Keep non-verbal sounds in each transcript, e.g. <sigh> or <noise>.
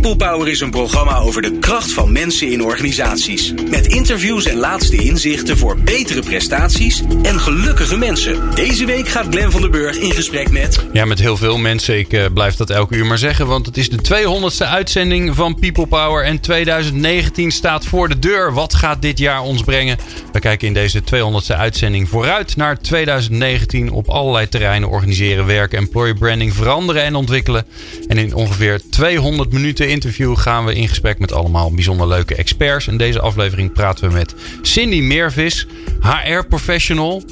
People Power is een programma over de kracht van mensen in organisaties. Met interviews en laatste inzichten voor betere prestaties en gelukkige mensen. Deze week gaat Glen van der Burg in gesprek met. Ja, met heel veel mensen. Ik uh, blijf dat elke uur maar zeggen. Want het is de 200ste uitzending van People Power. En 2019 staat voor de deur. Wat gaat dit jaar ons brengen? We kijken in deze 200ste uitzending vooruit naar 2019 op allerlei terreinen organiseren, werken, employer branding veranderen en ontwikkelen. En in ongeveer 200 minuten interview gaan we in gesprek met allemaal bijzonder leuke experts. In deze aflevering praten we met Cindy Meervis, HR-professional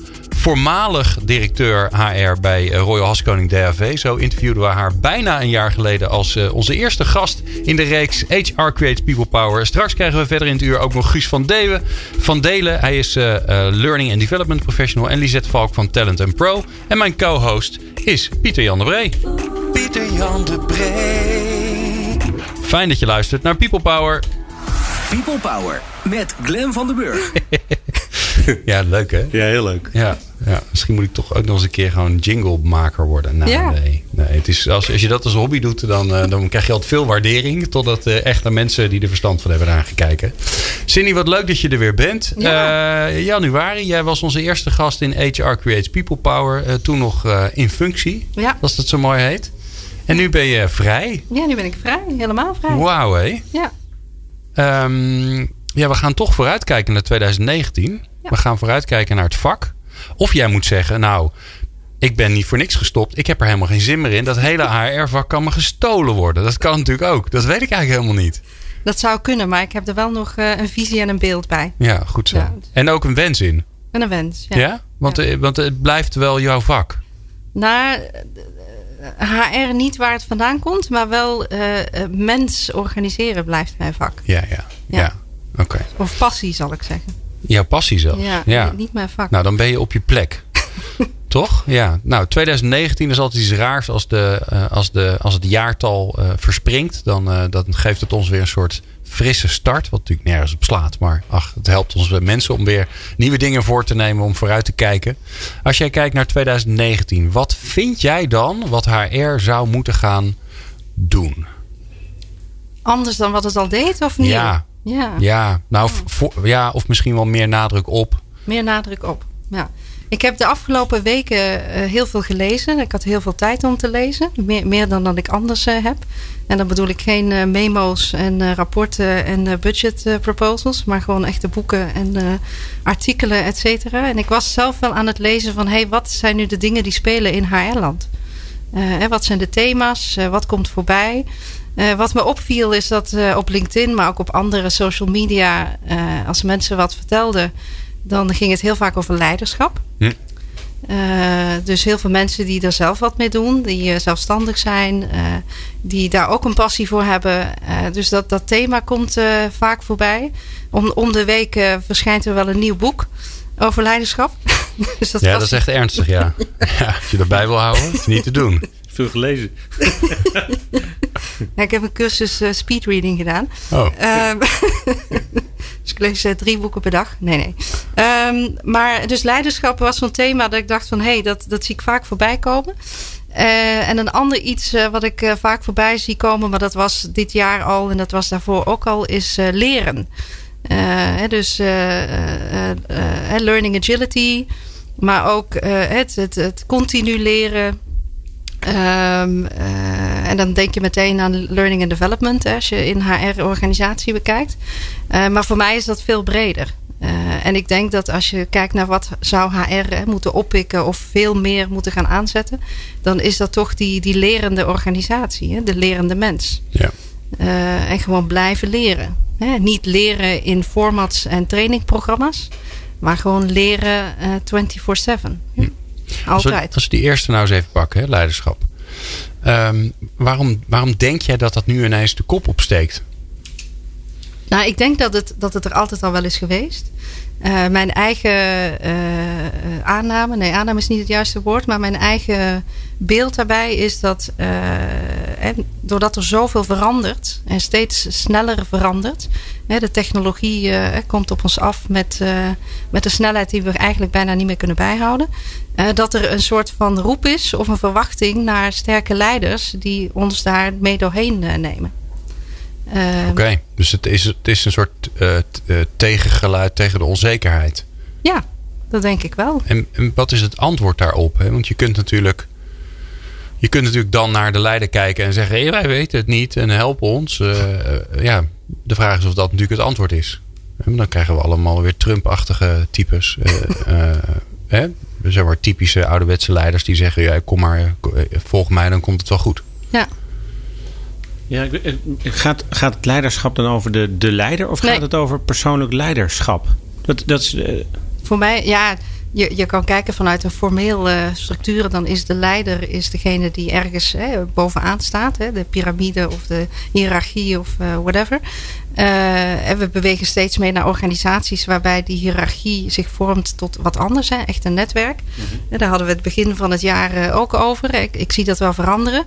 voormalig directeur HR bij eh, Royal Haskoning DHV. Zo interviewden we haar bijna een jaar geleden als uh, onze eerste gast in de reeks HR Creates People Power. Straks krijgen we verder in het uur ook nog Guus van, Dewe, van Delen. Hij is uh, Learning and Development Professional. En Lisette Valk van Talent Pro. En mijn co-host is Pieter Jan de Bree. Pieter Jan de Bree. Fijn dat je luistert naar People Power. People Power met Glen van den Burg. <laughs> ja, leuk hè? Ja, heel leuk. Ja, ja, misschien moet ik toch ook nog eens een keer gewoon jinglemaker worden. Nou, ja. nee. nee het is, als, als je dat als hobby doet, dan, uh, dan krijg je altijd veel waardering. Totdat uh, echte mensen die er verstand van hebben naar gekeken. Cindy, wat leuk dat je er weer bent. Ja. Uh, januari, jij was onze eerste gast in HR Creates People Power. toen nog in functie, Ja. als dat zo mooi heet. En nu ben je vrij. ja, nu ben ik vrij. Helemaal vrij. Wauw, hé. Ja. Ehm, ja, we gaan toch vooruitkijken naar 2019. Ja. We gaan vooruitkijken naar het vak. Of jij moet zeggen, nou, ik ben niet voor niks gestopt. Ik heb er helemaal geen zin meer in. Dat hele HR-vak kan me gestolen worden. Dat kan natuurlijk ook. Dat weet ik eigenlijk helemaal niet. Dat zou kunnen, maar ik heb er wel nog eh, een visie en een beeld bij. Ja, goed zo. Ja. En ook een wens in. En een wens. Ja? Ja. Want, eh, want het blijft wel jouw vak. Nou, HR niet waar het vandaan komt, maar wel eh, eh, mens organiseren blijft mijn vak. Ja, ja. Ja, Ja. oké. Of passie, zal ik zeggen. Jouw passie zelfs. Ja, ja. niet mijn vak. Nou, dan ben je op je plek. <laughs> Toch? Ja. Nou, 2019 is altijd iets raars als, de, eh, als, de, als het jaartal eh, verspringt. Dan, eh, dan geeft het ons weer een soort frisse start. Wat natuurlijk nergens op slaat. Maar ach, het helpt ons mensen om weer nieuwe dingen voor te nemen. Om vooruit te kijken. Als jij kijkt naar 2019. Wat vind jij dan wat HR zou moeten gaan doen? Anders dan wat het al deed, of niet? Ja. ja. Ja, nou, voor, ja, of misschien wel meer nadruk op. Meer nadruk op. Ja. Ik heb de afgelopen weken eh, heel veel gelezen. Ik had heel veel tijd om te lezen. Meer, meer dan dat ik anders eh, heb. En dan bedoel ik geen eh, memo's en rapporten en budget proposals. Maar gewoon echte boeken en artikelen, et cetera. En ik was zelf wel aan het lezen van... hey, wat zijn nu de dingen die spelen in HR-land? En wat zijn de thema's? Wat komt voorbij? Wat me opviel is dat op LinkedIn, maar ook op andere social media... als mensen wat vertelden... dan ging het heel vaak over leiderschap. Hm. Eh, dus heel veel mensen die er zelf wat mee doen, die eh, zelfstandig zijn, eh, die daar ook een passie voor hebben. Eh, dus dat, dat thema komt eh, vaak voorbij. Om, om de week eh, verschijnt er wel een nieuw boek over leiderschap. <laughs> dus dat Ja, was- dat is echt ernstig, ja. <laughs> ja als je erbij wil houden, is niet te doen. Veel gelezen. <laughs> Ja, ik heb een cursus eh, speedreading gedaan. Oh. Dus ik lees eh, drie boeken per dag. Nee, nee. Ehm, maar dus leiderschap was zo'n thema dat ik dacht van... hé, hey, dat, dat zie ik vaak voorbij komen. Eh, en een ander iets eh, wat ik vaak voorbij zie komen... maar dat was dit jaar al en dat was daarvoor ook al... is leren. Dus learning agility... maar ook het, het continu leren... Ehm, eh, en dan denk je meteen aan learning and development hè, als je in HR-organisatie bekijkt. Eh, maar voor mij is dat veel breder. Eh, en ik denk dat als je kijkt naar wat zou HR hè, moeten oppikken of veel meer moeten gaan aanzetten, dan is dat toch die, die lerende organisatie, hè, de lerende mens. Ja. En gewoon blijven leren. Hè. Niet leren in formats en trainingprogramma's, maar gewoon leren eh 24/7. Ja. Als we, Altijd. als we die eerste nou eens even pakken, hè, leiderschap. Ehm, waarom, waarom denk jij dat dat nu ineens de kop opsteekt? Nou, ik denk dat het, dat het er altijd al wel is geweest. Eh, mijn eigen eh, aanname, nee, aanname is niet het juiste woord, maar mijn eigen beeld daarbij is dat eh, en doordat er zoveel verandert en steeds sneller verandert. Hè, de technologie uh, komt op ons af met, uh, met een snelheid die we eigenlijk bijna niet meer kunnen bijhouden. Uh, dat er een soort van roep is of een verwachting naar sterke leiders die ons daar mee doorheen nemen. Oké, okay, dus het is, het is een soort tegengeluid tegen de onzekerheid. Ja, dat denk ik wel. En, en wat is het antwoord daarop? Hè? Want je kunt natuurlijk je kunt natuurlijk dan naar de leider kijken en zeggen: hey, wij weten het niet en help ons. Uh, ja, de vraag is of dat natuurlijk het antwoord is. dan krijgen we allemaal weer Trump-achtige types. Uh, <laughs> hè? Zeg maar typische ouderwetse leiders die zeggen: ja, kom maar, volg mij, dan komt het wel goed. Ja. Ja, gaat, gaat het leiderschap dan over de, de leider of gaat het over persoonlijk leiderschap? Dat, dat is, Voor mij, ja, je, je kan kijken vanuit een formele structuur. Dan is de leider is degene die ergens hè, bovenaan staat. Hè, de piramide of de hiërarchie of uh, whatever. Uh, en we bewegen steeds meer naar organisaties waarbij die hiërarchie zich vormt tot wat anders. Hè, echt een netwerk. Mm Daar hadden we het begin van het jaar uh, ook over. Ik, ik, zie dat wel veranderen.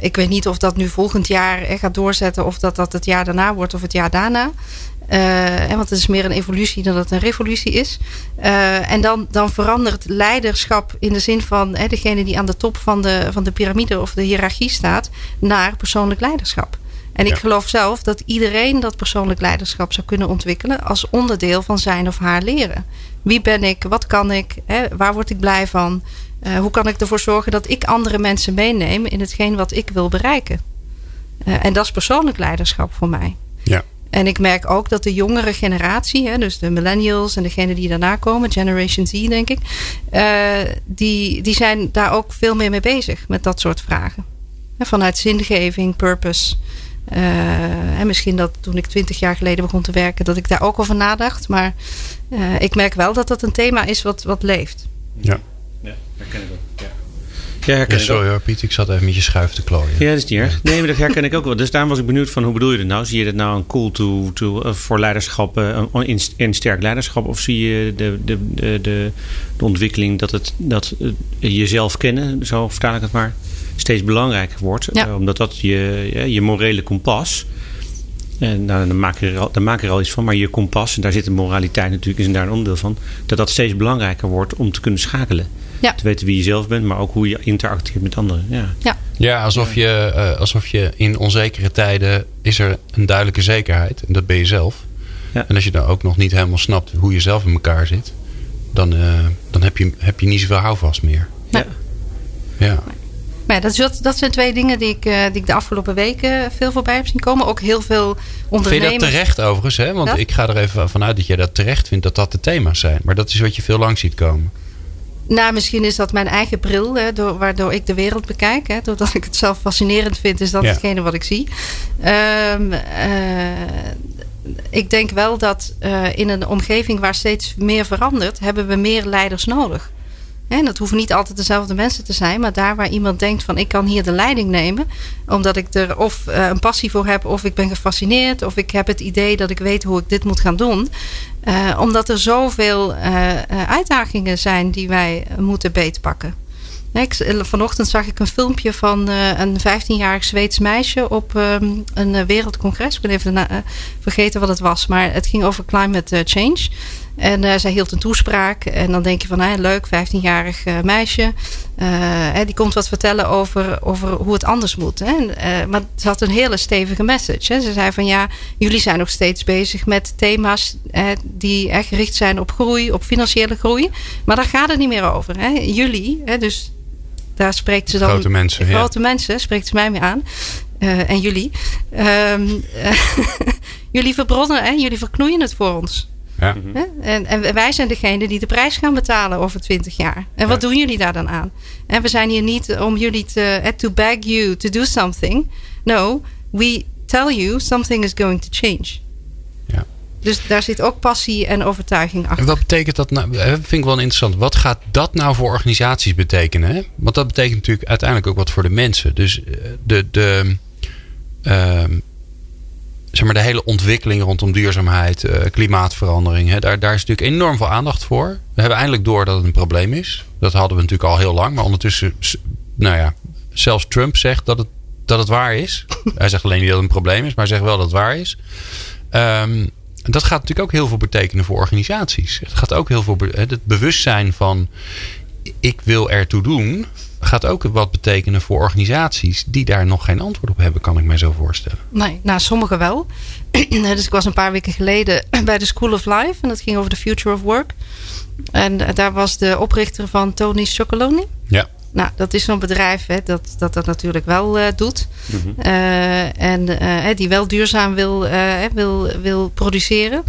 ik weet niet of dat nu volgend jaar gaat doorzetten. Of dat dat het jaar daarna wordt of het jaar daarna. Uh, want het is meer een evolutie dan dat het een revolutie is. Uh, en dan, dan verandert leiderschap in de zin van hè, degene die aan de top van de, van de piramide of de hiërarchie staat, naar persoonlijk leiderschap. En ik geloof zelf dat iedereen dat persoonlijk leiderschap zou kunnen ontwikkelen als onderdeel van zijn of haar leren. Wie ben ik? Wat kan ik? Hè, waar word ik blij van? Uh, hoe kan ik ervoor zorgen dat ik andere mensen meeneem in hetgeen wat ik wil bereiken? en dat is persoonlijk leiderschap voor mij. Ja. En ik merk ook dat de jongere generatie, hè, dus de millennials en degene die daarna komen, Generation Z denk ik, uh, die, die zijn daar ook veel meer mee bezig met dat soort vragen. Vanuit zingeving, purpose. Uh, en misschien dat toen ik twintig jaar geleden begon te werken, dat ik daar ook over nadacht. Maar uh, ik merk wel dat dat een thema is wat, wat leeft. Ja, ja dat ken ik ook. Ja. Ja, ja sorry hoor, Piet. Ik zat even met je schuif te klooien. Ja, dat is niet erg. Nee, maar dat herken ik ook wel. <laughs> Dus daarom was ik benieuwd van hoe bedoel je dat nou? Zie je dat nou een cool to, to, uh, voor leiderschap, uh, in, in sterk leiderschap? Of zie je de, de, de, de, de ontwikkeling dat, het, dat uh, jezelf kennen, zo vertaal ik het maar, steeds belangrijker wordt? Ja. omdat dat je, je morele kompas... En nou, dan, maak je er al, dan maak je er al iets van. Maar je kompas, en daar zit de moraliteit natuurlijk, is daar een onderdeel van. Dat dat steeds belangrijker wordt om te kunnen schakelen. Ja. Te weten wie je zelf bent, maar ook hoe je interacteert met anderen. Ja, ja. ja alsof, Je, uh, alsof je in onzekere tijden is er een duidelijke zekerheid. En dat ben je zelf. Ja. En als je dan ook nog niet helemaal snapt hoe je zelf in elkaar zit. Dan, uh, dan heb, je, heb je niet zoveel houvast meer. Ja. ja. Maar dat, dat, dat zijn twee dingen die ik, uh, die ik de afgelopen weken veel voorbij heb zien komen. Ook heel veel ondernemers. Vind je dat terecht overigens? Hè? Want dat? ik ga er even vanuit dat jij dat terecht vindt dat dat de thema's zijn. Maar dat is wat je veel lang ziet komen. Nou, misschien is dat mijn eigen bril, hè, door, waardoor ik de wereld bekijk. Hè, doordat ik het zelf fascinerend vind, is dat Ja. hetgene wat ik zie. Ehm, eh, ik denk wel dat eh, in een omgeving waar steeds meer verandert, hebben we meer leiders nodig. En dat hoeven niet altijd dezelfde mensen te zijn, maar daar waar iemand denkt van ik kan hier de leiding nemen, omdat ik er of uh, een passie voor heb, of ik ben gefascineerd, of ik heb het idee dat ik weet hoe ik dit moet gaan doen. Uh, omdat er zoveel uh, uitdagingen zijn die wij moeten beetpakken. Ik, vanochtend zag ik een filmpje van een 15-jarig Zweeds meisje op um, een wereldcongres. Ik ben even vergeten wat het was, maar het ging over climate change. En uh, zij hield een toespraak. En dan denk je van, hey, leuk, 15-jarig uh, meisje. Uh, die komt wat vertellen over, over hoe het anders moet. Hè? En, maar ze had een hele stevige message. Hè? Ze zei van, ja, jullie zijn nog steeds bezig met thema's die echt gericht zijn op groei, op financiële groei. Maar daar gaat het niet meer over. Hè? Jullie, hè? dus daar spreekt ze dan... Grote mensen, Grote ja. mensen, spreekt ze mij mee aan. en jullie. Um, <laughs> jullie verbronnen, hè? jullie verknoeien het voor ons. Ja. En, en, wij zijn degene die de prijs gaan betalen over twintig jaar. En wat ja. doen jullie daar dan aan? En we zijn hier niet om jullie te to beg you to do something. No, we tell you something is going to change. Ja. Dus daar zit ook passie en overtuiging achter. En wat betekent dat nou? Dat vind ik wel interessant. Wat gaat dat nou voor organisaties betekenen? Hè? Want dat betekent natuurlijk uiteindelijk ook wat voor de mensen. Dus de, de, uh, zeg maar, de hele ontwikkeling rondom duurzaamheid, uh, klimaatverandering. Hè, daar, daar is natuurlijk enorm veel aandacht voor. We hebben eindelijk door dat het een probleem is. Dat hadden we natuurlijk al heel lang. Maar ondertussen, nou ja, zelfs Trump zegt dat het dat het waar is. <laughs> hij zegt alleen niet dat het een probleem is, maar hij zegt wel dat het waar is. Ehm, dat gaat natuurlijk ook heel veel betekenen voor organisaties. Het gaat ook heel veel. be- Het bewustzijn van ik wil ertoe doen. Gaat ook wat betekenen voor organisaties die daar nog geen antwoord op hebben, kan ik mij zo voorstellen. Nee, nou, sommigen wel. <clears throat> dus ik was een paar weken geleden <clears throat> bij de School of Life. En dat ging over de future of work. En eh, daar was de oprichter van Tony's Chocolonely. Ja. Nou, dat is zo'n bedrijf hè, dat, dat dat natuurlijk wel eh, doet. Eh, en eh, hè, die wel duurzaam wil, wil, wil produceren.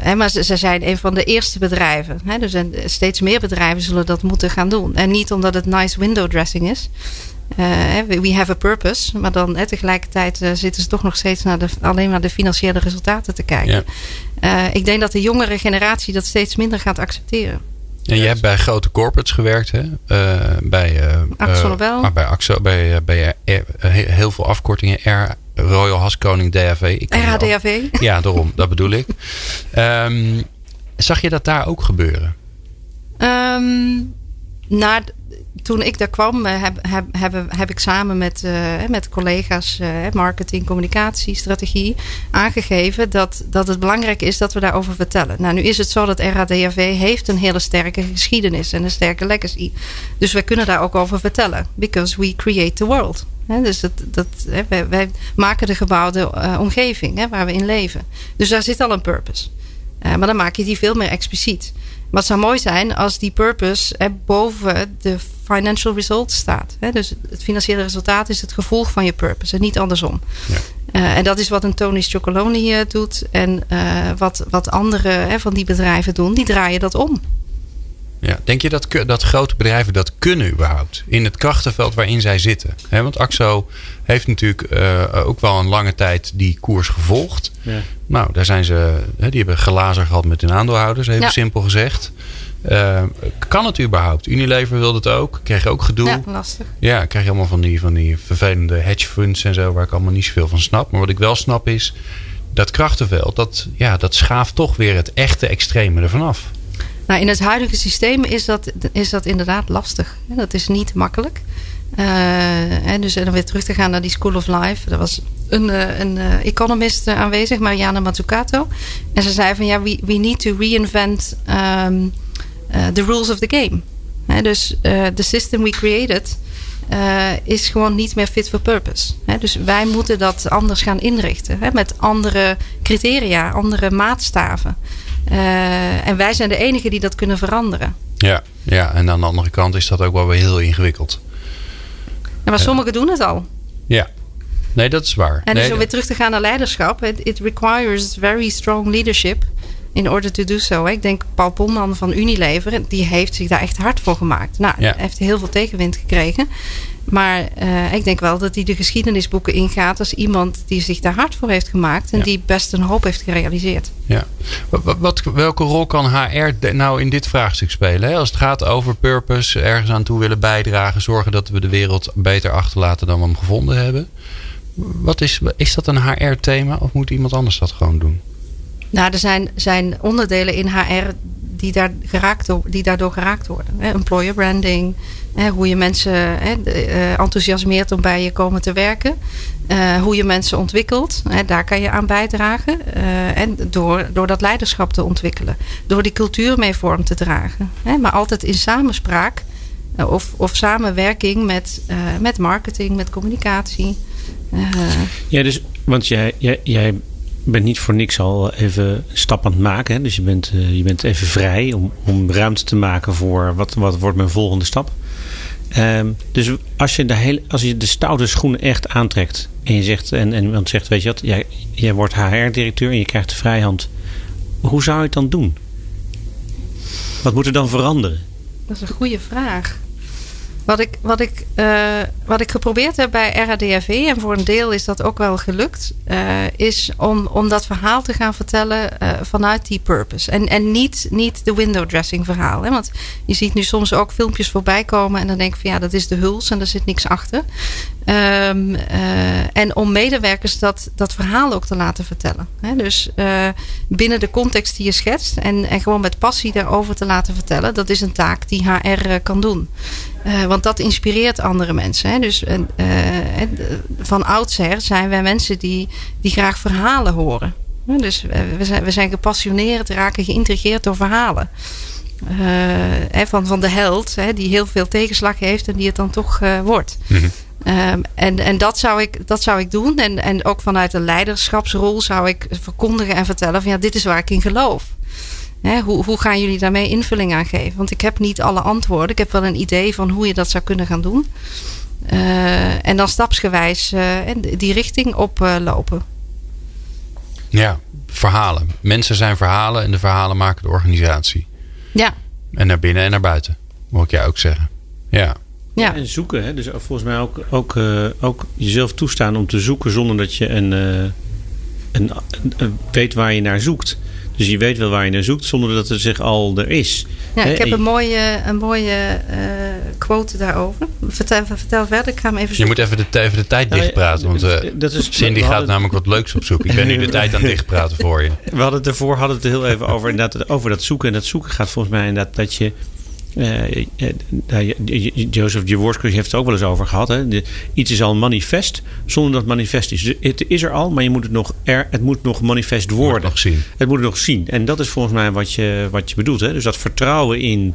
Hè, maar ze, ze zijn een van de eerste bedrijven. Hè, dus en steeds meer bedrijven zullen dat moeten gaan doen. En niet omdat het nice window dressing is. We have a purpose. Maar dan hè, tegelijkertijd zitten ze toch nog steeds naar de, alleen naar de financiële resultaten te kijken. Ik denk dat de jongere generatie dat steeds minder gaat accepteren. En je hebt bij grote corporates gewerkt, hè? Eh, bij, Axo eh, Nobel. maar bij Axo, bij, bij he- heel veel afkortingen. R, Royal Haskoning, DAV. RHDAV. Ja, daarom. Dat bedoel ik. Ehm, zag je dat daar ook gebeuren? Ehm, na, toen ik daar kwam, heb, heb, heb, ik samen met, eh, met collega's eh, marketing, communicatie, strategie aangegeven dat, dat het belangrijk is dat we daarover vertellen. Nou, nu is het zo dat RADAV heeft een hele sterke geschiedenis en een sterke legacy. Dus wij kunnen daar ook over vertellen. Because we create the world. Dus dat, dat, wij, maken de gebouwde eh, omgeving waar we in leven. Dus daar zit al een purpose. Maar dan maak je die veel meer expliciet. Maar het zou mooi zijn als die purpose eh, boven de financial results staat. Hè? Dus het financiële resultaat is het gevolg van je purpose en niet andersom. Ja. Eh, en dat is wat een Tony's Chocolonely eh, doet. En eh, wat, wat andere hè, van die bedrijven doen, die draaien dat om. Ja. Denk je dat, dat grote bedrijven dat kunnen überhaupt? In het krachtenveld waarin zij zitten. Hè, want Axo heeft natuurlijk eh, ook wel een lange tijd die koers gevolgd. Ja. Nou, daar zijn ze, hè, die hebben glazer gehad met hun aandeelhouders, even Ja. simpel gezegd. Eh, kan het überhaupt? Unilever wilde het ook, kreeg ook gedoe. Ja, lastig. Ja, je allemaal van die, van die vervelende hedge funds en zo, waar ik allemaal niet zoveel van snap. Maar wat ik wel snap is, dat krachtenveld, dat, ja, dat schaaft toch weer het echte extreme ervan af. Nou, in het huidige systeem is dat, is dat inderdaad lastig. Dat is niet makkelijk. Eh, en dus en dan weer terug te gaan naar die School of Life. Er was een, eh, een eh, economist eh, aanwezig, Mariana Mazzucato. En ze zei van ja, we, we need to reinvent um, the rules of the game. Dus the system we created is gewoon niet meer fit for purpose. Dus wij moeten dat anders gaan inrichten. Met andere criteria, andere maatstaven. Uh, en wij zijn de enigen die dat kunnen veranderen. Ja, ja, en aan de andere kant is dat ook wel weer heel ingewikkeld. Ja, maar sommigen doen het al. Ja, nee, dat is waar. En nee, dus om weer terug te gaan naar leiderschap. It, it requires very strong leadership in order to do so. Ik denk Paul Polman van Unilever, die heeft zich daar echt hard voor gemaakt. Nou, Ja. heeft heel veel tegenwind gekregen. Maar uh, ik denk wel dat hij de geschiedenisboeken ingaat als iemand die zich daar hard voor heeft gemaakt en Ja. die best een hoop heeft gerealiseerd. Ja. Wat, wat, welke rol kan HR nou in dit vraagstuk spelen? Hè? Als het gaat over purpose, ergens aan toe willen bijdragen, zorgen dat we de wereld beter achterlaten dan we hem gevonden hebben. Wat is, is dat een HR-thema of moet iemand anders dat gewoon doen? Nou, er zijn, zijn onderdelen in HR die, daar geraakt, die daardoor geraakt worden. Employer branding, hoe je mensen eh, enthousiasmeert om bij je komen te werken. eh, hoe je mensen ontwikkelt, daar kan je aan bijdragen. eh, en door, door dat leiderschap te ontwikkelen. Door die cultuur mee vorm te dragen. Maar altijd in samenspraak of, of samenwerking met, met marketing, met communicatie. Ja, dus, want jij, jij, jij bent niet voor niks al even een stap aan het maken. Hè? Dus je bent, eh, je bent even vrij om, om ruimte te maken voor wat, wat wordt mijn volgende stap. Ehm, dus als je, de hele, als je de stoute schoenen echt aantrekt en je zegt, en, en iemand zegt, weet je wat, jij, jij wordt HR-directeur en je krijgt de vrijhand. Hoe zou je het dan doen? Wat moet er dan veranderen? Dat is een goede vraag. Wat ik, wat, ik, uh, wat ik geprobeerd heb bij RADRV, en voor een deel is dat ook wel gelukt, uh, is om, om dat verhaal te gaan vertellen uh, vanuit die purpose. En, en niet, niet de window dressing verhaal. Hè? Want je ziet nu soms ook filmpjes voorbij komen en dan denk ik van ja, dat is de huls en er zit niks achter. Um, en om medewerkers dat, dat verhaal ook te laten vertellen. Hè? Dus binnen de context die je schetst en, en gewoon met passie daarover te laten vertellen, dat is een taak die HR kan doen. Want dat inspireert andere mensen. Hè? Dus van oudsher zijn wij mensen die, die graag verhalen horen. Dus we zijn, we zijn gepassioneerd, raken geïntrigeerd door verhalen. Uh, van, van de held, hè, die heel veel tegenslag heeft en die het dan toch wordt. Mm Um, en en dat, zou ik, dat zou ik doen. En, en ook vanuit een leiderschapsrol zou ik verkondigen en vertellen van ja, dit is waar ik in geloof. Hè, hoe, hoe gaan jullie daarmee invulling aan geven? Want ik heb niet alle antwoorden. Ik heb wel een idee van hoe je dat zou kunnen gaan doen. Uh, en dan stapsgewijs uh, die richting oplopen. ja, verhalen. Mensen zijn verhalen en de verhalen maken de organisatie. Ja. En naar binnen en naar buiten, moet ik jou ook zeggen. Ja. Ja. En zoeken, hè? dus volgens mij ook, ook, uh, ook jezelf toestaan om te zoeken zonder dat je een, uh, een, een, weet waar je naar zoekt. Dus je weet wel waar je naar zoekt zonder dat het zich al er is. Ja, ik heb een mooie, een mooie uh, quote daarover. Vertel, vertel verder, ik ga hem even Je moet even de, even de tijd Nou, dichtpraten, want dat is, Cindy gaat hadden, namelijk wat leuks opzoeken. Ik ben nu de tijd aan het dichtpraten voor je. <laughs> We hadden het ervoor hadden het heel even over, inderdaad, over dat zoeken. En dat zoeken gaat volgens mij inderdaad dat je Joseph Jaworski heeft het ook wel eens over gehad. Hè? De, iets is al manifest zonder dat het manifest is. Dus het is er al, maar je moet het nog er, het moet nog manifest worden. Moet nog zien. Het moet het nog zien. En dat is volgens mij wat je, wat je bedoelt. Hè? Dus dat vertrouwen in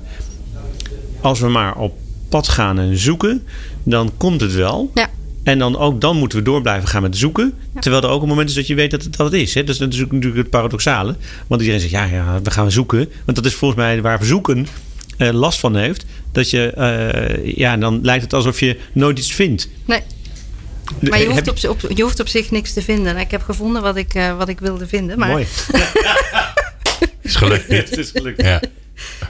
als we maar op pad gaan en zoeken, dan komt het wel. Ja. En dan ook dan moeten we door blijven gaan met zoeken. Ja. Terwijl er ook een moment is dat je weet dat het, dat het is. Hè? Dat is natuurlijk het paradoxale. Want iedereen zegt, ja, ja, we gaan zoeken. Want dat is volgens mij waar we zoeken uh, last van heeft. Dat je, uh, ja, dan lijkt het alsof je nooit iets vindt. Nee. Maar je hoeft, op, op, je hoeft op zich niks te vinden. Ik heb gevonden wat ik, uh, wat ik wilde vinden. Maar... Mooi. <laughs> is gelukt <laughs> het is gelukt. Ja.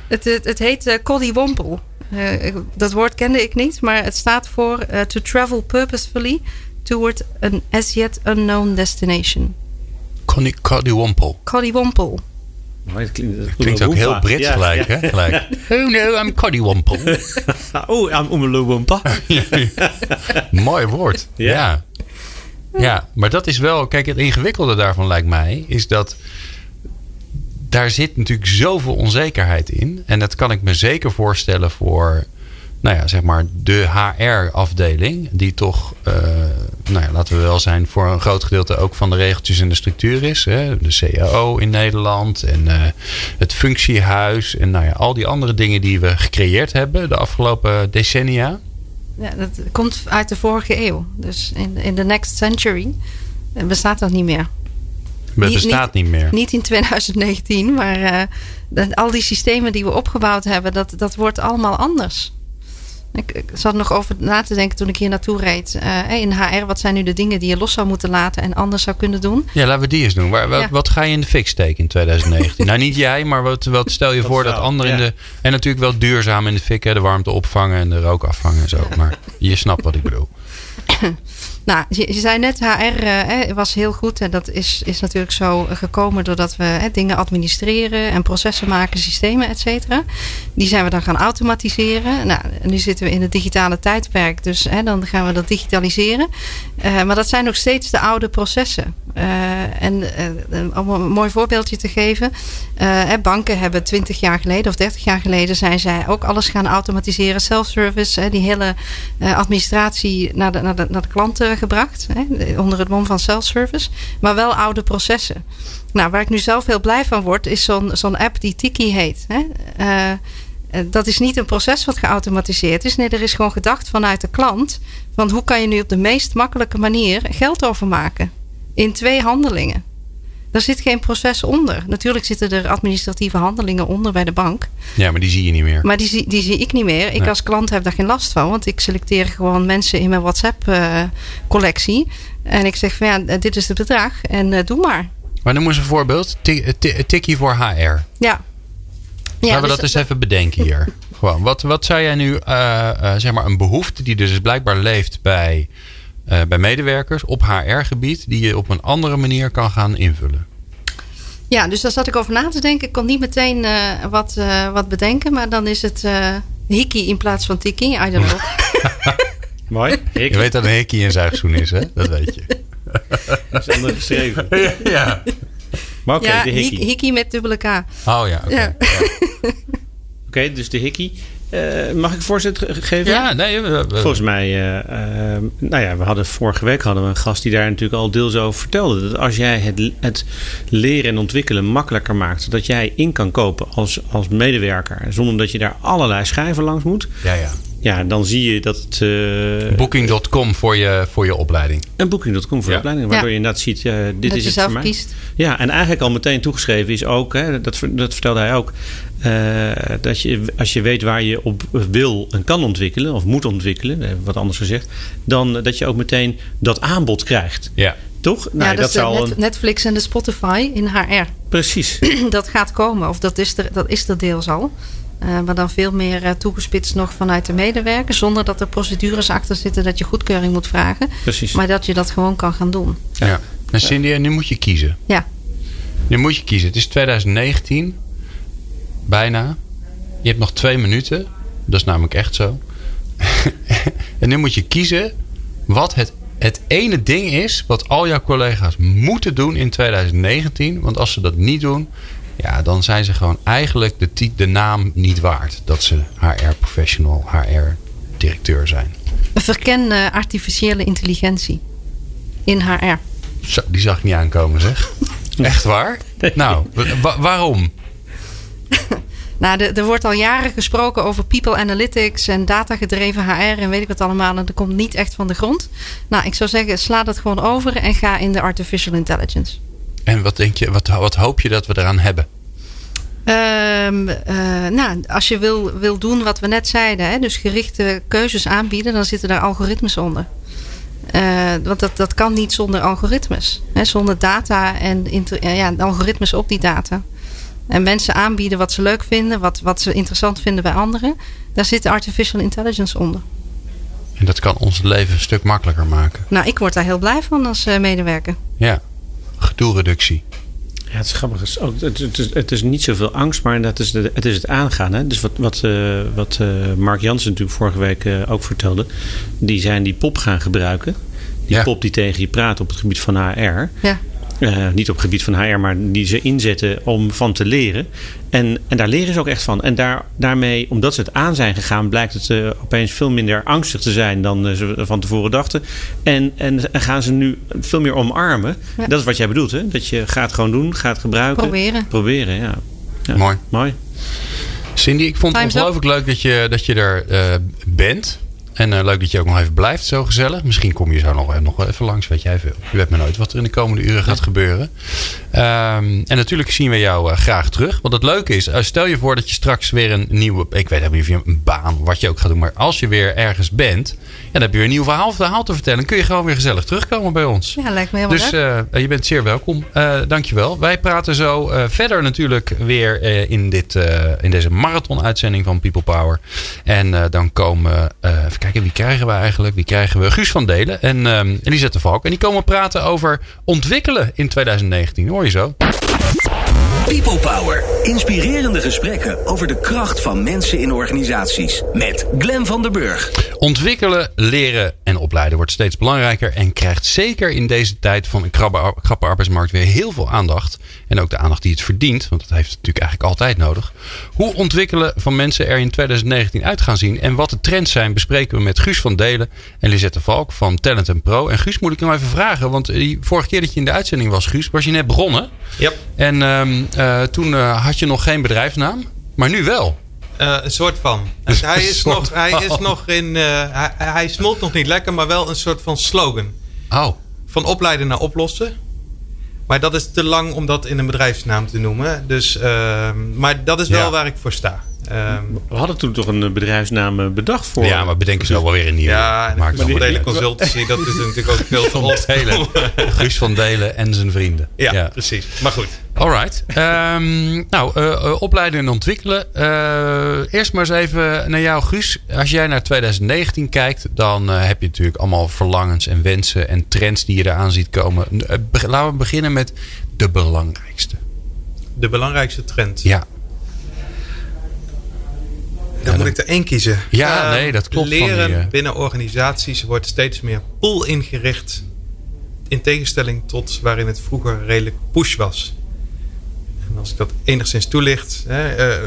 Het, het, het heet uh, Koddywompel. Uh, dat woord kende ik niet, maar het staat voor uh, to travel purposefully toward an as yet unknown destination. Koddywompel. Koddywompel. Maar het klinkt, dat klinkt ook heel Brits ja, gelijk, ja. hè? Gelijk. <laughs> Oh no, I'm Koddywompel. <laughs> oh, I'm Oemelowompa. <laughs> Mooi woord. Ja. ja. Ja, maar dat is wel... Kijk, het ingewikkelde daarvan lijkt mij... is dat daar zit natuurlijk zoveel onzekerheid in. En dat kan ik me zeker voorstellen voor, nou ja, zeg maar de HR-afdeling. Die toch, uh, nou ja, laten we wel zijn, voor een groot gedeelte ook van de regeltjes en de structuur is. Hè? De CAO in Nederland en uh, het functiehuis. En nou ja, al die andere dingen die we gecreëerd hebben de afgelopen decennia. Ja, dat komt uit de vorige eeuw. Dus in, in the next century bestaat dat niet meer. Het bestaat niet, niet, meer. Niet in 2019, maar uh, al die systemen die we opgebouwd hebben, dat, dat wordt allemaal anders. Ik, ik zat nog over na te denken toen ik hier naartoe reed. Uh, in HR, wat zijn nu de dingen die je los zou moeten laten en anders zou kunnen doen? Ja, laten we die eens doen. Waar, wat, ja. wat, ga je in de fik steken in 2019? <laughs> nou, niet jij, maar wat, wat stel je voor dat, dat anderen ja. in de. En natuurlijk wel duurzaam in de fik, hè, de warmte opvangen en de rook afvangen en zo. <laughs> Maar je snapt wat ik bedoel. <coughs> Nou, je, zei net, HR uh, was heel goed. En dat is, is natuurlijk zo gekomen doordat we dingen administreren en processen maken, systemen, et cetera. Die zijn we dan gaan automatiseren. Nou, nu zitten we in het digitale tijdperk, dus dan gaan we dat digitaliseren. Uh, maar dat zijn nog steeds de oude processen. Uh, en om een mooi voorbeeldje te geven. banken hebben 20 jaar geleden of 30 jaar geleden zijn zij ook alles gaan automatiseren. Self-service, die hele administratie naar de, naar naar de klanten gebracht. Hè, onder het mom van self-service. Maar wel oude processen. Nou, waar ik nu zelf heel blij van word, is zo'n zo'n app die Tiki heet. Hè. Uh, dat is niet een proces wat geautomatiseerd is. Nee, er is gewoon gedacht vanuit de klant. Van hoe kan je nu op de meest makkelijke manier geld overmaken? In twee handelingen. Daar zit geen proces onder. Natuurlijk zitten er administratieve handelingen onder bij de bank. Ja, maar die zie je niet meer. Maar die, zie, die zie ik niet meer. Ik nee. als klant heb daar geen last van. Want ik selecteer gewoon mensen in mijn WhatsApp-collectie. Uh, en ik zeg van ja, dit is het bedrag. En uh, doe maar. Maar noem eens een voorbeeld. Tikkie voor HR. Ja. ja Laten we dus, dat eens even bedenken hier. <laughs> Gewoon, wat, wat zou jij nu, uh, zeg maar, een behoefte die dus blijkbaar leeft bij uh, bij medewerkers op HR-gebied die je op een andere manier kan gaan invullen. Ja, dus daar zat ik over na te denken. Ik kon niet meteen uh, wat, uh, wat bedenken, maar dan is het hiki in plaats van tiki. I don't know. <laughs> Mooi. Hiki. Je weet dat een hiki een zuigzoen is, hè? Dat weet je. <laughs> dat is anders geschreven. <laughs> ja. ja. Maar oké, okay, ja, de hiki. hiki met dubbele K. Oh ja, oké. Okay. Ja. ja. Oké, okay, dus de hikkie. Eh, mag ik voorzet ge- geven? Ja, nee. we- we- Volgens mij, eh, eh, nou ja, we hadden vorige week hadden we een gast die daar natuurlijk al deels over vertelde. Dat als jij het, het leren en ontwikkelen makkelijker maakt, zodat jij in kan kopen als, als medewerker, zonder dat je daar allerlei schijven langs moet, ja, ja. Ja, dan zie je dat het. eh, Booking.com voor je, voor je opleiding. een booking.com voor Ja. opleiding, waardoor Ja. je inderdaad ziet, eh, dit dat is je het zelf voor mij. kiest. Ja, en eigenlijk al meteen toegeschreven is ook, hè, dat, dat vertelde hij ook, eh, dat je als je weet waar je op wil en kan ontwikkelen, of moet ontwikkelen, eh, wat anders gezegd, dan dat je ook meteen dat aanbod krijgt. Ja. Toch? ja, Nou, dat, dat is de zou Net- een, Netflix en de Spotify in HR. precies. <clears throat> dat gaat komen, of dat is er, dat is er deels al. Eh, maar dan veel meer eh, toegespitst nog vanuit de medewerker. Zonder dat er procedures achter zitten dat je goedkeuring moet vragen. precies. Maar dat je dat gewoon kan gaan doen. ja. En Cindy, en nu moet je kiezen. Ja, Nu moet je kiezen. Het is 2019. Bijna. Je hebt nog twee minuten. Dat is namelijk echt zo. <laughs> en nu moet je kiezen wat het, het ene ding is wat al jouw collega's moeten doen in 2019. Want als ze dat niet doen, ja, dan zijn ze gewoon eigenlijk de, de naam niet waard. Dat ze HR-professional, HR-directeur zijn. verken eh, artificiële intelligentie in HR. Zo, die zag ik niet aankomen, zeg. <laughs> Echt waar? Nou, wa- waarom? <laughs> Nou, er wordt al jaren gesproken over people analytics en datagedreven HR en weet ik wat allemaal. En dat komt niet echt van de grond. Nou, ik zou zeggen, sla dat gewoon over en ga in de artificial intelligence. En wat denk je, wat, wat hoop je dat we eraan hebben? Ehm, eh, nou, als je wil, wil doen wat we net zeiden, hè, dus gerichte keuzes aanbieden, dan zitten daar algoritmes onder. Eh, want dat, dat kan niet zonder algoritmes. Hè, zonder data en inter- eh, ja, algoritmes op die data. En mensen aanbieden wat ze leuk vinden, wat, wat ze interessant vinden bij anderen. Daar zit artificial intelligence onder. En dat kan ons leven een stuk makkelijker maken. Nou, ik word daar heel blij van als medewerker. Ja, gedoereductie. Ja, het is grappig. Het is, ook, het, het is, het is niet zoveel angst, maar dat is de, het is het aangaan. Hè? Dus wat, wat, eh, wat eh, Mark Jansen natuurlijk vorige week eh, ook vertelde. Die zijn die pop gaan gebruiken. Die Ja. pop die tegen je praat op het gebied van HR. Ja. Eh, niet op het gebied van HR, maar die ze inzetten om van te leren. En, en daar leren ze ook echt van. En daar, daarmee, omdat ze het aan zijn gegaan, blijkt het eh, opeens veel minder angstig te zijn dan eh, ze van tevoren dachten. En, en, en gaan ze nu veel meer omarmen. Ja. Dat is wat jij bedoelt, hè? Dat je gaat gewoon doen, gaat gebruiken. Proberen. Proberen, ja. ja. Mooi. Mooi. Cindy, ik vond het ongelooflijk leuk dat je, dat je er eh, bent. En eh, leuk dat je ook nog even blijft, zo gezellig. Misschien kom je zo nog, nog wel even langs, weet jij veel. Je weet maar nooit wat er in de komende uren gaat gebeuren. Ehm, en natuurlijk zien we jou eh, graag terug. Want het leuke is, eh, stel je voor dat je straks weer een nieuwe... Ik weet niet of je een baan, wat je ook gaat doen. Maar als je weer ergens bent, ja, dan heb je weer een nieuw verhaal, verhaal te vertellen. Dan kun je gewoon weer gezellig terugkomen bij ons. Ja, lijkt me helemaal Dus leuk. eh, je bent zeer welkom. Dankjewel. Wij praten zo verder natuurlijk weer in, dit, in deze marathon-uitzending van People Power. En dan komen, even kijken, wie krijgen we eigenlijk? Wie krijgen we? Guus van Delen en ehm Elisette Valk. En die komen praten over ontwikkelen in 2019. Hoor je zo? People Power. Inspirerende gesprekken over de kracht van mensen in organisaties. Met Glen van der Burg. Ontwikkelen, leren en opleiden wordt steeds belangrijker en krijgt zeker in deze tijd van een krabbe, krappe arbeidsmarkt weer heel veel aandacht. En ook de aandacht die het verdient, want dat heeft het natuurlijk eigenlijk altijd nodig. Hoe ontwikkelen van mensen er in 2019 uit gaan zien en wat de trends zijn, bespreken we met Guus van Delen en Lisette Valk van Talent Pro. En Guus moet ik nog even vragen, want die vorige keer dat je in de uitzending was, Guus, was je net begonnen. Ja, En ehm, eh, toen eh, had je nog geen bedrijfsnaam, maar nu wel. eh, een soort van. Dus hij, is soort nog, hij is nog in. hij, hij smult nog niet lekker, maar wel een soort van slogan. Oh, Van opleiden naar oplossen. Maar dat is te lang om dat in een bedrijfsnaam te noemen. Dus, ehm, maar dat is wel Ja. waar ik voor sta. Ehm, We hadden toen toch een bedrijfsnaam bedacht voor. ja, maar bedenken ze wel weer een nieuwe. ja, en Maakt de uit. consultancy, dat is natuurlijk ook veel te <laughs> Van op. Delen. Guus van Delen en zijn vrienden. Ja, precies. Maar goed. Alright. Ehm, nou, eh, eh, opleiden en ontwikkelen. Eh, eerst maar eens even naar jou, Guus. Als jij naar 2019 kijkt, dan heb je natuurlijk allemaal verlangens en wensen en trends die je eraan ziet komen. Be- laten we beginnen met de belangrijkste. De belangrijkste trend. Ja, Dan moet ik er één kiezen. Ja, nee, dat klopt van Leren die, eh, binnen organisaties wordt steeds meer pool ingericht. In tegenstelling tot waarin het vroeger redelijk push was. En als ik dat enigszins toelicht. Hè, eh,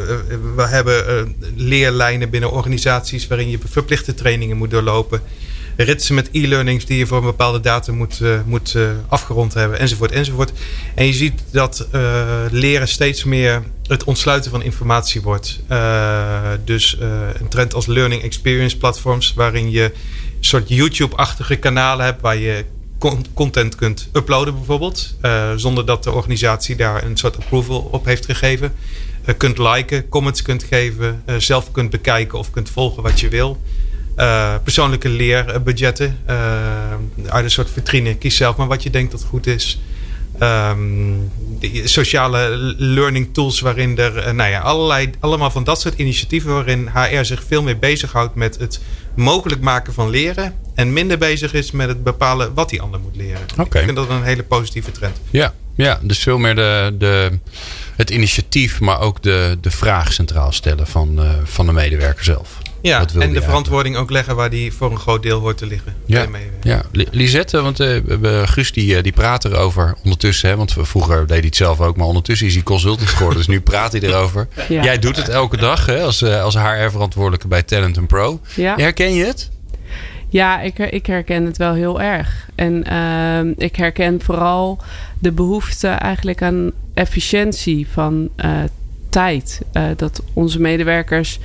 we hebben leerlijnen binnen organisaties waarin je verplichte trainingen moet doorlopen ritsen met e-learnings die je voor een bepaalde datum moet, uh, moet uh, afgerond hebben, enzovoort, enzovoort. En je ziet dat uh, leren steeds meer het ontsluiten van informatie wordt. dus een trend als learning experience platforms, waarin je een soort YouTube-achtige kanalen hebt waar je content kunt uploaden bijvoorbeeld, zonder dat de organisatie daar een soort approval op heeft gegeven. kunt liken, comments kunt geven, zelf kunt bekijken of kunt volgen wat je wil. Uh, persoonlijke leerbudgetten. Uh, uit een soort vitrine. Kies zelf maar wat je denkt dat goed is. Um, sociale learning tools waarin er, uh, nou ja, allerlei, allemaal van dat soort initiatieven waarin HR zich veel meer bezighoudt met het mogelijk maken van leren en minder bezig is met het bepalen wat die ander moet leren. Okay. Ik vind dat een hele positieve trend. Ja, ja dus veel meer de, de, het initiatief, maar ook de, de vraag centraal stellen van, uh, van de medewerker zelf. Ja, en de verantwoording ook leggen waar die voor een groot deel hoort te liggen. Ja, ja. Lisette, want uh, Guus die, uh, die praat erover ondertussen. Hè, want vroeger deed hij het zelf ook, maar ondertussen is hij consultant geworden. dus nu <laughs> praat hij erover. Ja. Jij doet het elke dag hè, als, uh, als HR-verantwoordelijke bij Talent Pro. Ja. Herken je het? Ja, ik, ik herken het wel heel erg. En uh, ik herken vooral de behoefte eigenlijk aan efficiëntie van uh, tijd. Uh, dat onze medewerkers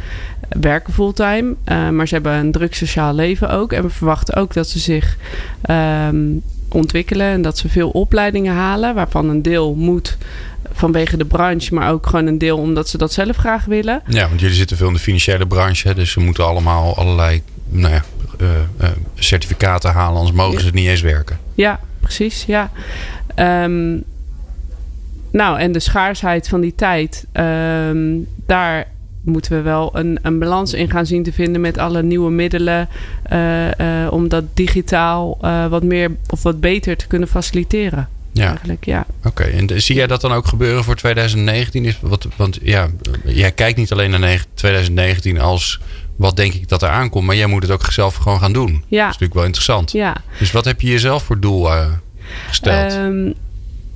werken fulltime, uh, maar ze hebben een druk sociaal leven ook. En we verwachten ook dat ze zich um, ontwikkelen en dat ze veel opleidingen halen, waarvan een deel moet vanwege de branche, maar ook gewoon een deel omdat ze dat zelf graag willen. Ja, want jullie zitten veel in de financiële branche, dus ze moeten allemaal allerlei nou ja, uh, uh, certificaten halen, anders mogen ze het niet eens werken. Ja, precies. Ja. Um, nou, en de schaarsheid van die tijd, um, daar moeten we wel een, een balans in gaan zien te vinden met alle nieuwe middelen. Uh, uh, om dat digitaal uh, wat meer of wat beter te kunnen faciliteren. Ja. Eigenlijk, ja. Oké, okay. en zie jij dat dan ook gebeuren voor 2019? Is, wat, want ja, jij kijkt niet alleen naar 2019 als wat denk ik dat er aankomt, maar jij moet het ook zelf gewoon gaan doen. Ja. Dat is natuurlijk wel interessant. Ja. Dus wat heb je jezelf voor doel gesteld? Um,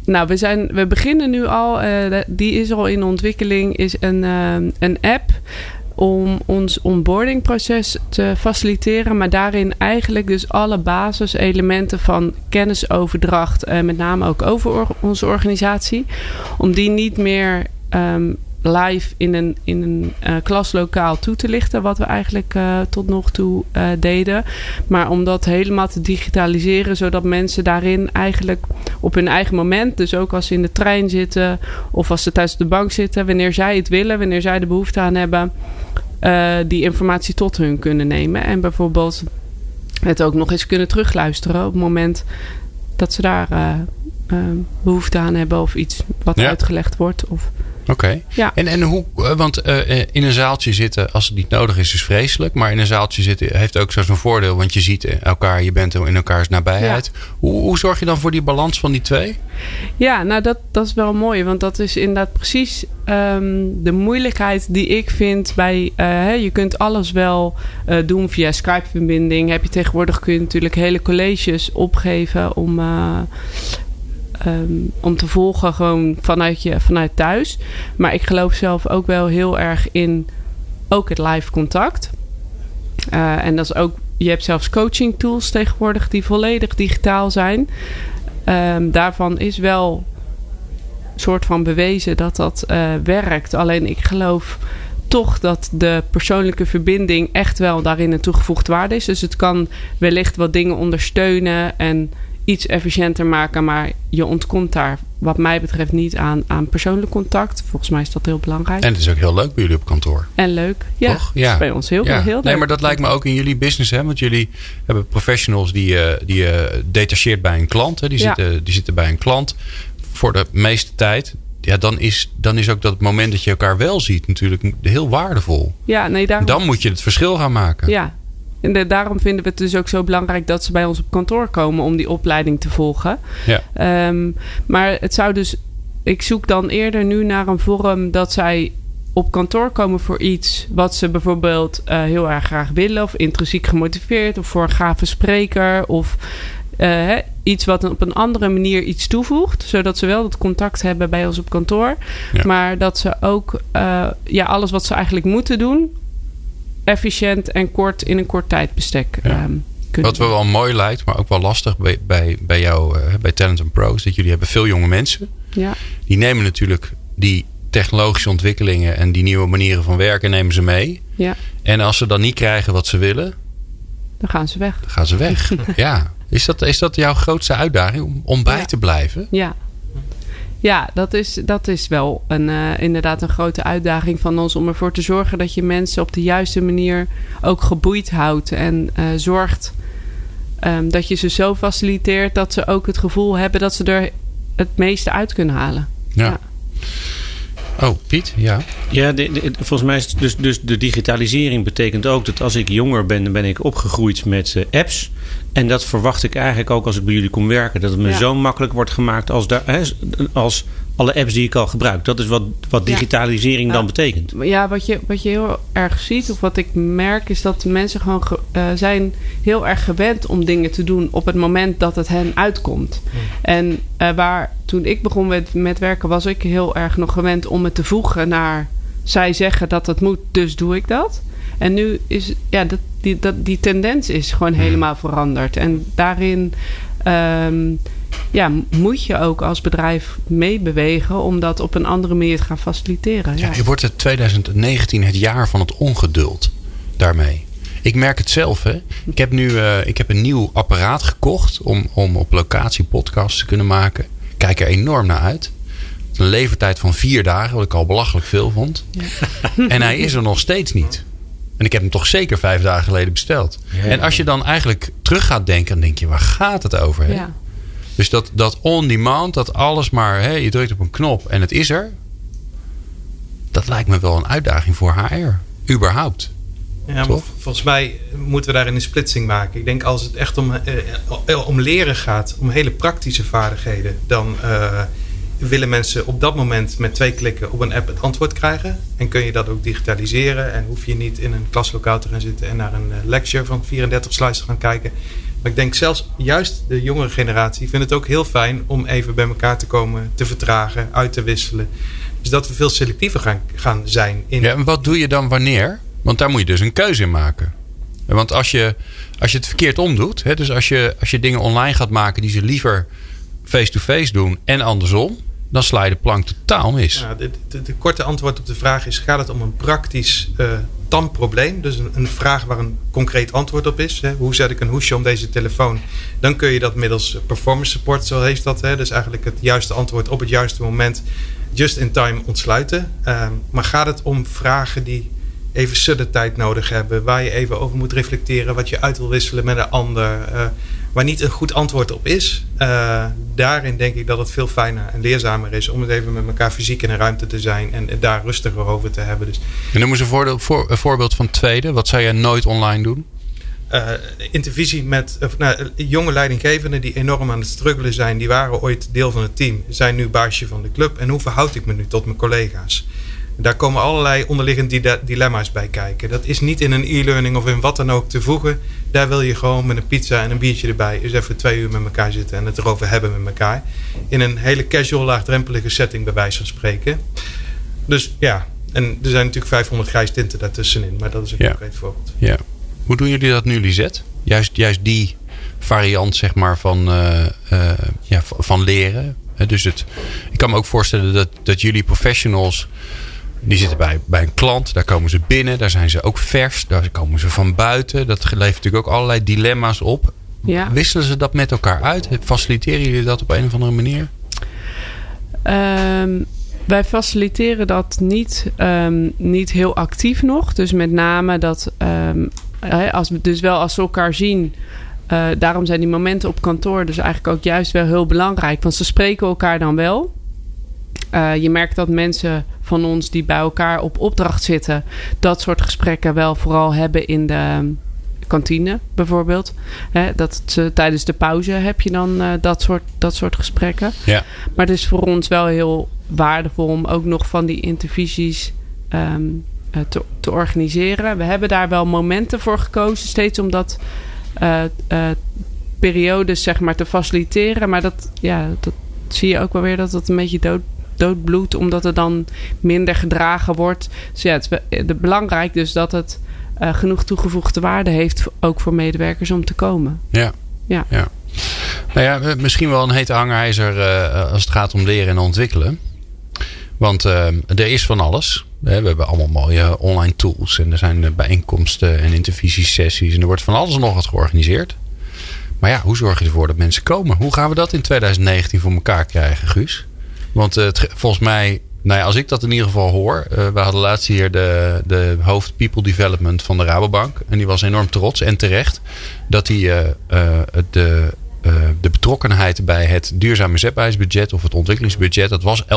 nou, we, zijn, we beginnen nu al, uh, die is al in ontwikkeling, is een, uh, een app om ons onboardingproces te faciliteren. Maar daarin eigenlijk dus alle basiselementen van kennisoverdracht, uh, met name ook over onze organisatie, om die niet meer um, live in een, in een uh, klaslokaal toe te lichten, wat we eigenlijk uh, tot nog toe uh, deden. Maar om dat helemaal te digitaliseren, zodat mensen daarin eigenlijk op hun eigen moment, dus ook als ze in de trein zitten of als ze thuis op de bank zitten, wanneer zij het willen, wanneer zij de behoefte aan hebben, die informatie tot hun kunnen nemen. En bijvoorbeeld het ook nog eens kunnen terugluisteren op het moment dat ze daar behoefte aan hebben of iets wat ja. uitgelegd wordt. Of Oké. Ja. En, en hoe, eh, want uh, in een zaaltje zitten, als het niet nodig is, is vreselijk. Maar in een zaaltje zitten heeft ook zo'n voordeel, want je ziet elkaar, je bent in elkaars nabijheid. Hoe, hoe zorg je dan voor die balans van die twee? Ja, nou dat, dat is wel mooi, want dat is inderdaad precies um, de moeilijkheid die ik vind bij. Uh, hè, je kunt alles wel uh, doen via Skype-verbinding. Heb je tegenwoordig kun je natuurlijk hele colleges opgeven om. Um, om te volgen gewoon vanuit, je, vanuit thuis. Maar ik geloof zelf ook wel heel erg in ook het live contact. Uh, en dat is ook, je hebt zelfs coaching tools tegenwoordig die volledig digitaal zijn. Um, daarvan is wel soort van bewezen dat dat uh, werkt. Alleen ik geloof toch dat de persoonlijke verbinding echt wel daarin een toegevoegde waarde is. Dus het kan wellicht wat dingen ondersteunen en iets efficiënter maken. Maar je ontkomt daar, wat mij betreft, niet aan, aan persoonlijk contact. Volgens mij is dat heel belangrijk. En het is ook heel leuk bij jullie op kantoor. En leuk, ja. Toch? ja. bij ons heel, ja. heel leuk. Nee, maar dat lijkt me ook in jullie business. Hè? Want jullie hebben professionals die, uh, die uh, detacheert bij een klant. Hè? Die, ja. zitten, die zitten bij een klant voor de meeste tijd. Ja, dan is, dan is ook dat moment dat je elkaar wel ziet natuurlijk heel waardevol. Ja, nee, daarom... Dan moet je het verschil gaan maken. Ja, en de, daarom vinden we het dus ook zo belangrijk dat ze bij ons op kantoor komen om die opleiding te volgen. Ja. Um, maar het zou dus. Ik zoek dan eerder nu naar een vorm dat zij op kantoor komen voor iets wat ze bijvoorbeeld uh, heel erg graag willen, of intrinsiek gemotiveerd, of voor een gave spreker, of hè, iets wat op een andere manier iets toevoegt. Zodat ze wel dat contact hebben bij ons op kantoor. Ja. Maar dat ze ook eh, ja, alles wat ze eigenlijk moeten doen, efficiënt en kort in een kort tijdbestek Ja. ehm, kunnen Wat wel wel mooi lijkt, maar ook wel lastig bij, bij, bij jou, eh, bij Talent Pros. Dat jullie hebben veel jonge mensen. Ja. Die nemen natuurlijk die technologische ontwikkelingen en die nieuwe manieren van werken nemen ze mee. ja, En als ze dan niet krijgen wat ze willen, dan gaan ze weg. dan gaan ze weg. <laughs> ja. Is dat, is dat jouw grootste uitdaging om, om bij Ja. te blijven? Ja. Ja, dat is, dat is wel een, eh, inderdaad een grote uitdaging van ons om ervoor te zorgen dat je mensen op de juiste manier ook geboeid houdt en eh, zorgt ehm, dat je ze zo faciliteert dat ze ook het gevoel hebben dat ze er het meeste uit kunnen halen. Ja. Ja. Oh, Piet, ja. Ja, de- de- volgens mij is het dus, dus de digitalisering betekent ook dat als ik jonger ben, dan ben ik opgegroeid met eh, apps. En dat verwacht ik eigenlijk ook als ik bij jullie kom werken. Dat het me Ja. zo makkelijk wordt gemaakt als, daar, hè, als alle apps die ik al gebruik. Dat is wat, wat digitalisering Ja. dan betekent. Ja, wat je, wat je heel erg ziet, of wat ik merk, is dat mensen gewoon ge- eh, zijn heel erg gewend om dingen te doen op het moment dat het hen uitkomt. En eh, waar toen ik begon met, met werken, was ik heel erg nog gewend om het te voegen naar zij zeggen dat het moet, dus doe ik dat. En nu is ja, dat, die, dat, die tendens is gewoon helemaal veranderd. En daarin ehm, ja, moet je ook als bedrijf meebewegen om dat op een andere manier te gaan faciliteren. Ja, je wordt het 2019 het jaar van het ongeduld daarmee. Ik merk het zelf. Hè. Ik heb nu eh, ik heb een nieuw apparaat gekocht om, om op locatie podcasts te kunnen maken. Ik kijk er enorm naar uit. Een levertijd van vier dagen, wat ik al belachelijk veel vond. En hij is er nog steeds niet. En ik heb hem toch zeker vijf dagen geleden besteld. En als je dan eigenlijk terug gaat denken, dan denk je, waar gaat het over? Hè? Ja. Dus dat, dat on-demand, dat alles maar, hè, je drukt op een knop en het is er. Dat lijkt me wel een uitdaging voor HR. Überhaupt. Ja, volgens mij moeten we daarin een splitsing maken. Ik denk als het echt om, eh, eh, om leren gaat, om hele praktische vaardigheden, dan eh, willen mensen op dat moment met twee klikken op een app het antwoord krijgen. En kun je dat ook digitaliseren en hoef je niet in een klaslokaal te gaan zitten en naar een eh, lecture van 34 slides te gaan kijken. Maar ik denk zelfs juist de jongere generatie vindt het ook heel fijn om even bij elkaar te komen, te vertragen, uit te wisselen. Dus dat we veel selectiever gaan, gaan zijn in Ja, en wat doe je dan wanneer? Want daar moet je dus een keuze in maken. Want als je, als je het verkeerd omdoet, hè, dus als je, als je dingen online gaat maken die ze liever face-to-face doen en andersom, dan sla je de plank totaal mis. Ja, de, de, korte antwoord op de vraag is: gaat het om een praktisch eh tandprobleem? Dus een, vraag waar een concreet antwoord op is. Hè? Hoe zet ik een hoesje om deze telefoon? Dan kun je dat middels performance support, zo heet dat. Hè? Dus eigenlijk het juiste antwoord op het juiste moment, just in time ontsluiten. Ehm, maar gaat het om vragen die even sudden tijd nodig hebben, waar je even over moet reflecteren, wat je uit wil wisselen met een ander, eh, waar niet een goed antwoord op is. Eh, daarin denk ik dat het veel fijner en leerzamer is om het even met elkaar fysiek in een ruimte te zijn en daar rustiger over te hebben. Dus En noem eens een, voordeel, voor, een voorbeeld van tweede. Wat zou jij nooit online doen? eh, intervisie met of, nou, jonge leidinggevenden die enorm aan het struggelen zijn. Die waren ooit deel van het team, zijn nu baasje van de club. En hoe verhoud ik me nu tot mijn collega's? Daar komen allerlei onderliggende di- dilemma's bij kijken. Dat is niet in een e-learning of in wat dan ook te voegen. Daar wil je gewoon met een pizza en een biertje erbij eens even twee uur met elkaar zitten en het erover hebben met elkaar. In een hele casual, laagdrempelige setting, bij wijze van spreken. Dus ja, en er zijn natuurlijk 500 grijs tinten daartussenin, maar dat is een Ja. concreet voorbeeld. Ja. Hoe doen jullie dat nu, Lisette? Juist, juist die variant zeg maar, van, eh, eh, ja, van leren. Dus het, ik kan me ook voorstellen dat, dat jullie professionals... die zitten bij, bij een klant, daar komen ze binnen. Daar zijn ze ook vers, daar komen ze van buiten. Dat levert natuurlijk ook allerlei dilemma's op. Ja. Wisselen ze dat met elkaar uit? Faciliteren jullie dat op een of andere manier? Ehm, wij faciliteren dat niet, ehm, niet heel actief nog. Dus met name dat hè, als, we- dus wel als ze elkaar zien. eh, daarom zijn die momenten op kantoor dus eigenlijk ook juist wel heel belangrijk. Want ze spreken elkaar dan wel. Eh, je merkt dat mensen van ons die bij elkaar op opdracht zitten, dat soort gesprekken wel vooral hebben in de kantine bijvoorbeeld. Hè, dat ze, tijdens de pauze heb je dan eh, dat, soort, dat soort gesprekken. Ja. Maar het is voor ons wel heel waardevol om ook nog van die intervisies ehm, eh, te, te organiseren. We hebben daar wel momenten voor gekozen, steeds om dat eh, eh, periodes zeg maar, te faciliteren. Maar dat, ja, dat zie je ook wel weer dat het een beetje dood, doodbloedt, omdat het dan minder gedragen wordt. Dus ja, het is be- belangrijk dus dat het eh, genoeg toegevoegde waarde heeft, ook voor medewerkers om te komen. Ja. Ja. ja. Nou ja, eh, misschien wel een hete hangijzer eh, als het gaat om leren en ontwikkelen. Want eh, er is van alles. We hebben allemaal mooie online tools. En er zijn eh, bijeenkomsten en intervisiesessies. En er wordt van alles en nog wat georganiseerd. Maar ja, hoe zorg je ervoor dat mensen komen? Hoe gaan we dat in 2019 voor elkaar krijgen, Guus? Want eh, het, volgens mij, nou ja, als ik dat in ieder geval hoor. eh, we hadden laatst hier de, de hoofd People Development van de Rabobank. En die was enorm trots en terecht. Dat hij eh, de, de betrokkenheid bij het duurzame zetbaarheidsbudget of het ontwikkelingsbudget. Dat was 11%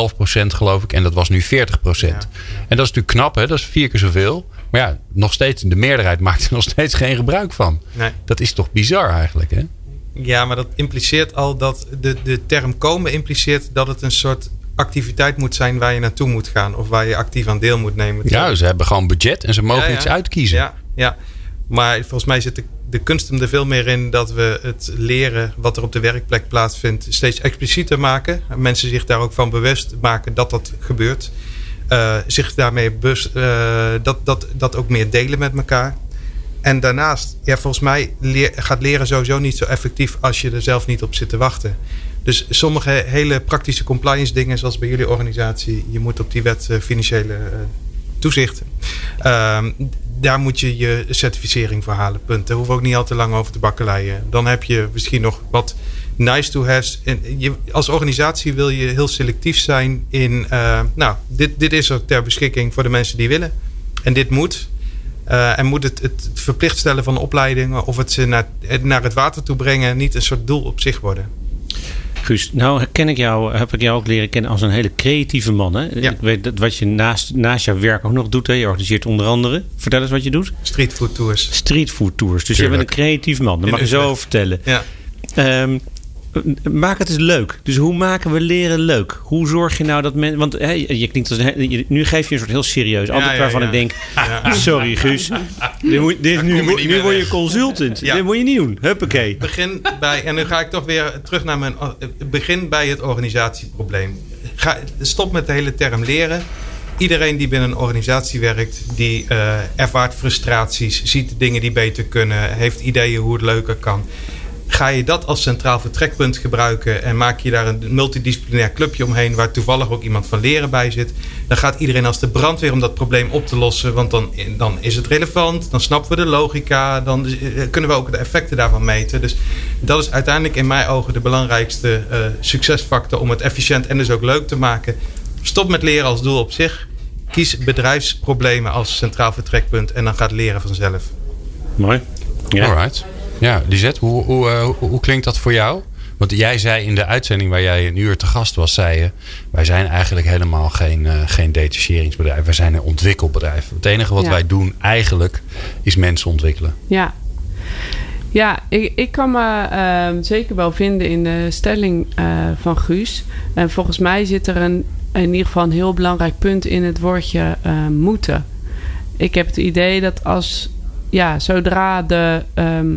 geloof ik en dat was nu 40%. En dat is natuurlijk knap, hè? dat is vier keer zoveel. Maar ja, nog steeds, de meerderheid <laughs> maakt er nog steeds geen gebruik van. Nee. Dat is toch bizar eigenlijk, hè? Ja, maar dat impliceert al dat de, de term komen impliceert dat het een soort activiteit moet zijn waar je naartoe moet gaan of waar je actief aan deel moet nemen. Ja, ze hebben gewoon budget en ze mogen Ja, ja. iets uitkiezen. Ja, ja, maar volgens mij zit de, de kunst hem er veel meer in dat we het leren wat er op de werkplek plaatsvindt steeds explicieter maken. Mensen zich daar ook van bewust maken dat dat gebeurt. Eh, zich daarmee bewust, eh, dat, dat, dat ook meer delen met elkaar. En daarnaast, ja, volgens mij gaat leren sowieso niet zo effectief als je er zelf niet op zit te wachten. Dus sommige hele praktische compliance dingen, zoals bij jullie organisatie, je moet op die wet eh, financiële eh, toezicht. Ehm, daar moet je je certificering voor halen. Punt. Daar hoef ook niet al te lang over te bakkeleien. Dan heb je misschien nog wat nice to haves. En je, als organisatie wil je heel selectief zijn in. eh, nou, dit, dit is er ter beschikking voor de mensen die willen. En dit moet. Eh, en moet het, het verplicht stellen van opleidingen of het ze naar, naar het water toe brengen niet een soort doel op zich worden. Guus, nou ken ik jou, heb ik jou ook leren kennen als een hele creatieve man. Hè? Ja. Ik weet dat wat je naast, naast jouw werk ook nog doet. Hè? Je organiseert onder andere. Vertel eens wat je doet. Streetfood tours. Streetfood tours. Dus je bent een creatief man. In mag je zo vertellen. Ja. Ehm, maak het eens leuk. Dus hoe maken we leren leuk? Hoe zorg je nou dat mensen... Want hè, je klinkt als een, je- nu geef je een soort heel serieus antwoord ja, waarvan ja. ik denk... Sorry Guus, dit moet, dit, nu, moet- nu word je consultant. Dit moet je niet doen. Huppakee. Begin bij, en nu ga ik toch weer terug naar mijn. Begin bij het organisatieprobleem. Ga, stop met de hele term leren. Iedereen die binnen een organisatie werkt, die eh, ervaart frustraties, ziet dingen die beter kunnen, heeft ideeën hoe het leuker kan. Ga je dat als centraal vertrekpunt gebruiken en maak je daar een multidisciplinair clubje omheen waar toevallig ook iemand van leren bij zit, dan gaat iedereen als de brandweer om dat probleem op te lossen, want dan, dan is het relevant, dan snappen we de logica, dan eh, kunnen we ook de effecten daarvan meten. Dus dat is uiteindelijk in mijn ogen de belangrijkste eh, succesfactor om het efficiënt en dus ook leuk te maken. Stop met leren als doel op zich. Kies bedrijfsproblemen als centraal vertrekpunt en dan gaat leren vanzelf. Mooi. Ja. Alright. Ja, Lisette, hoe, hoe, eh, hoe, hoe klinkt dat voor jou? Want jij zei in de uitzending waar jij een uur te gast was, zei je... wij zijn eigenlijk helemaal geen, eh, geen detacheringsbedrijf. Wij zijn een ontwikkelbedrijf. Het enige wat Ja. wij doen eigenlijk is mensen ontwikkelen. Ja. Ja, ik, ik kan me ehm, zeker wel vinden in de stelling eh, van Guus. En volgens mij zit er een, in ieder geval een heel belangrijk punt in het woordje moeten. Ik heb het idee dat als, ja, zodra de, ehm,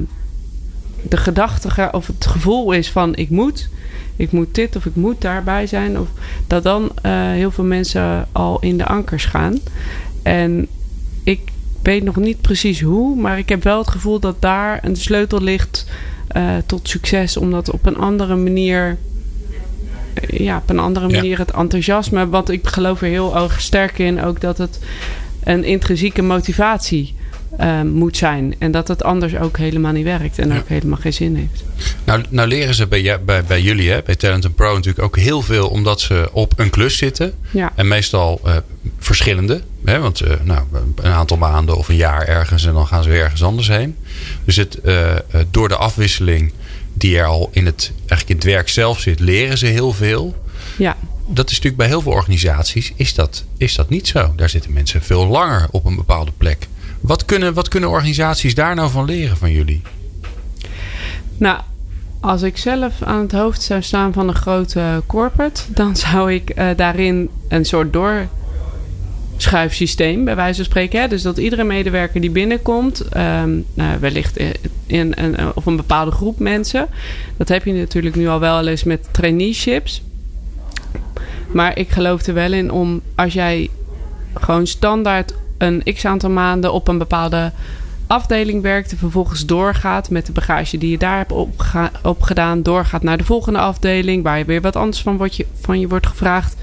de gedachte of het gevoel is van ik moet, ik moet dit of ik moet daarbij zijn, of dat dan eh, heel veel mensen al in de ankers gaan. En ik weet nog niet precies hoe, maar ik heb wel het gevoel dat daar een sleutel ligt eh, tot succes, om dat op een andere manier. eh, Ja, op een andere Ja. manier het enthousiasme. Want ik geloof er heel erg sterk in ook dat het een intrinsieke motivatie eh, moet zijn. En dat het anders ook helemaal niet werkt en Ja. ook helemaal geen zin heeft. Nou, nou leren ze bij, bij, bij jullie, hè, bij Talent Pro natuurlijk ook heel veel... omdat ze op een klus zitten. Ja. En meestal eh, verschillende. Hè? Want eh, nou, een aantal maanden of een jaar ergens en dan gaan ze weer ergens anders heen. Dus het, eh, door de afwisseling die er al in het, eigenlijk in het werk zelf zit, leren ze heel veel. Ja. Dat is natuurlijk bij heel veel organisaties is dat, is dat niet zo. Daar zitten mensen veel langer op een bepaalde plek. Wat kunnen, wat kunnen organisaties daar nou van leren van jullie? Nou, als ik zelf aan het hoofd zou staan van een grote corporate, dan zou ik eh, daarin een soort door schuifsysteem, bij wijze van spreken. Dus dat iedere medewerker die binnenkomt, ehm, nou, wellicht in, een, of een bepaalde groep mensen. Dat heb je natuurlijk nu al wel eens met traineeships. Maar ik geloof er wel in om als jij gewoon standaard een x aantal maanden op een bepaalde afdeling werkt en vervolgens doorgaat met de bagage die je daar hebt opgedaan, doorgaat naar de volgende afdeling waar je weer wat anders van, wordt je, van je wordt gevraagd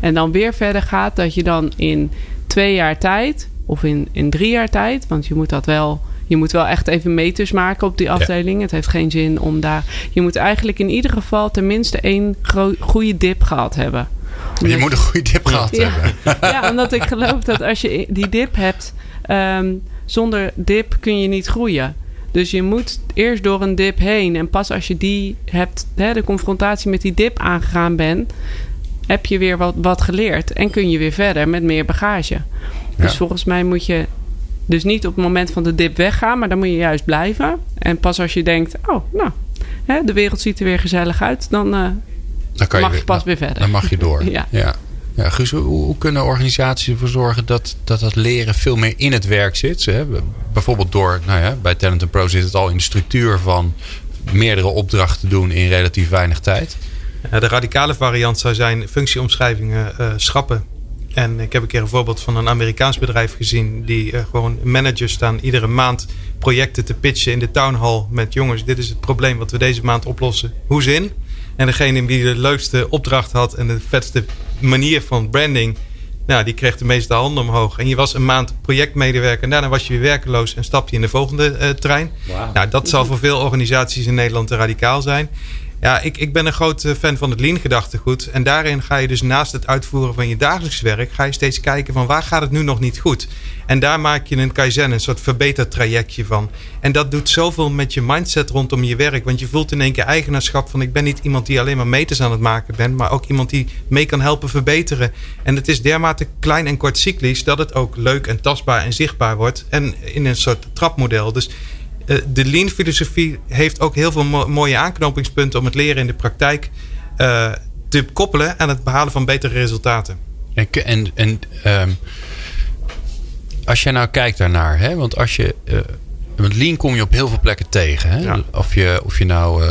en dan weer verder gaat, dat je dan in twee jaar tijd of in, in drie jaar tijd, want je moet dat wel. Je moet wel echt even meters maken op die afdeling. Het heeft geen zin om daar. Je moet eigenlijk in ieder geval tenminste één goede dip gehad hebben. Je moet een goede dip gehad hebben. <laughs> ja, omdat ik geloof dat als je die dip hebt, ehm, zonder dip kun je niet groeien. Dus je moet eerst door een dip heen. En pas als je die hebt, hè, de confrontatie met die dip aangegaan bent, heb je weer wat, wat geleerd. En kun je weer verder met meer bagage. Dus volgens mij moet je dus niet op het moment van de dip weggaan, maar dan moet je juist blijven. En pas als je denkt, oh, nou, hè, de wereld ziet er weer gezellig uit, dan, uh, dan kan mag je, pas weer verder. Dan mag je door. <laughs> ja. ja. Ja, Guus, hoe, kunnen organisaties ervoor zorgen dat, dat dat leren veel meer in het werk zit? Hè? Bijvoorbeeld door, nou ja, bij Talent Pro zit het al in de structuur van meerdere opdrachten doen in relatief weinig tijd. de radicale variant zou zijn functieomschrijvingen uh, schrappen. En ik heb een keer een voorbeeld van een Amerikaans bedrijf gezien. Die uh, gewoon managers staan iedere maand projecten te pitchen in de town hall. Met jongens, dit is het probleem wat we deze maand oplossen. Hoe zin? En degene die de leukste opdracht had en de vetste manier van branding, nou, die kreeg de meeste handen omhoog. En je was een maand projectmedewerker en daarna was je weer werkeloos en stap je in de volgende uh, trein. Nou, dat zal voor veel organisaties in Nederland te radicaal zijn. Ja, ik, ik ben een groot fan van het lean gedachtegoed. En daarin ga je dus naast het uitvoeren van je dagelijks werk... ga je steeds kijken van waar gaat het nu nog niet goed. En daar maak je een kaizen, een soort verbetertrajectje van. En dat doet zoveel met je mindset rondom je werk. Want je voelt in één keer eigenaarschap van... ik ben niet iemand die alleen maar meters aan het maken bent... maar ook iemand die mee kan helpen verbeteren. En het is dermate klein en kort cyclisch... dat het ook leuk en tastbaar en zichtbaar wordt. En in een soort trapmodel. Dus eh, de lean filosofie heeft ook heel veel mooie aanknopingspunten om het leren in de praktijk uh, te koppelen aan het behalen van betere resultaten. En, en, en um, als jij nou kijkt daarnaar, hè, want als je uh, want lean kom je op heel veel plekken tegen. Hè? Of, je, of je nou uh,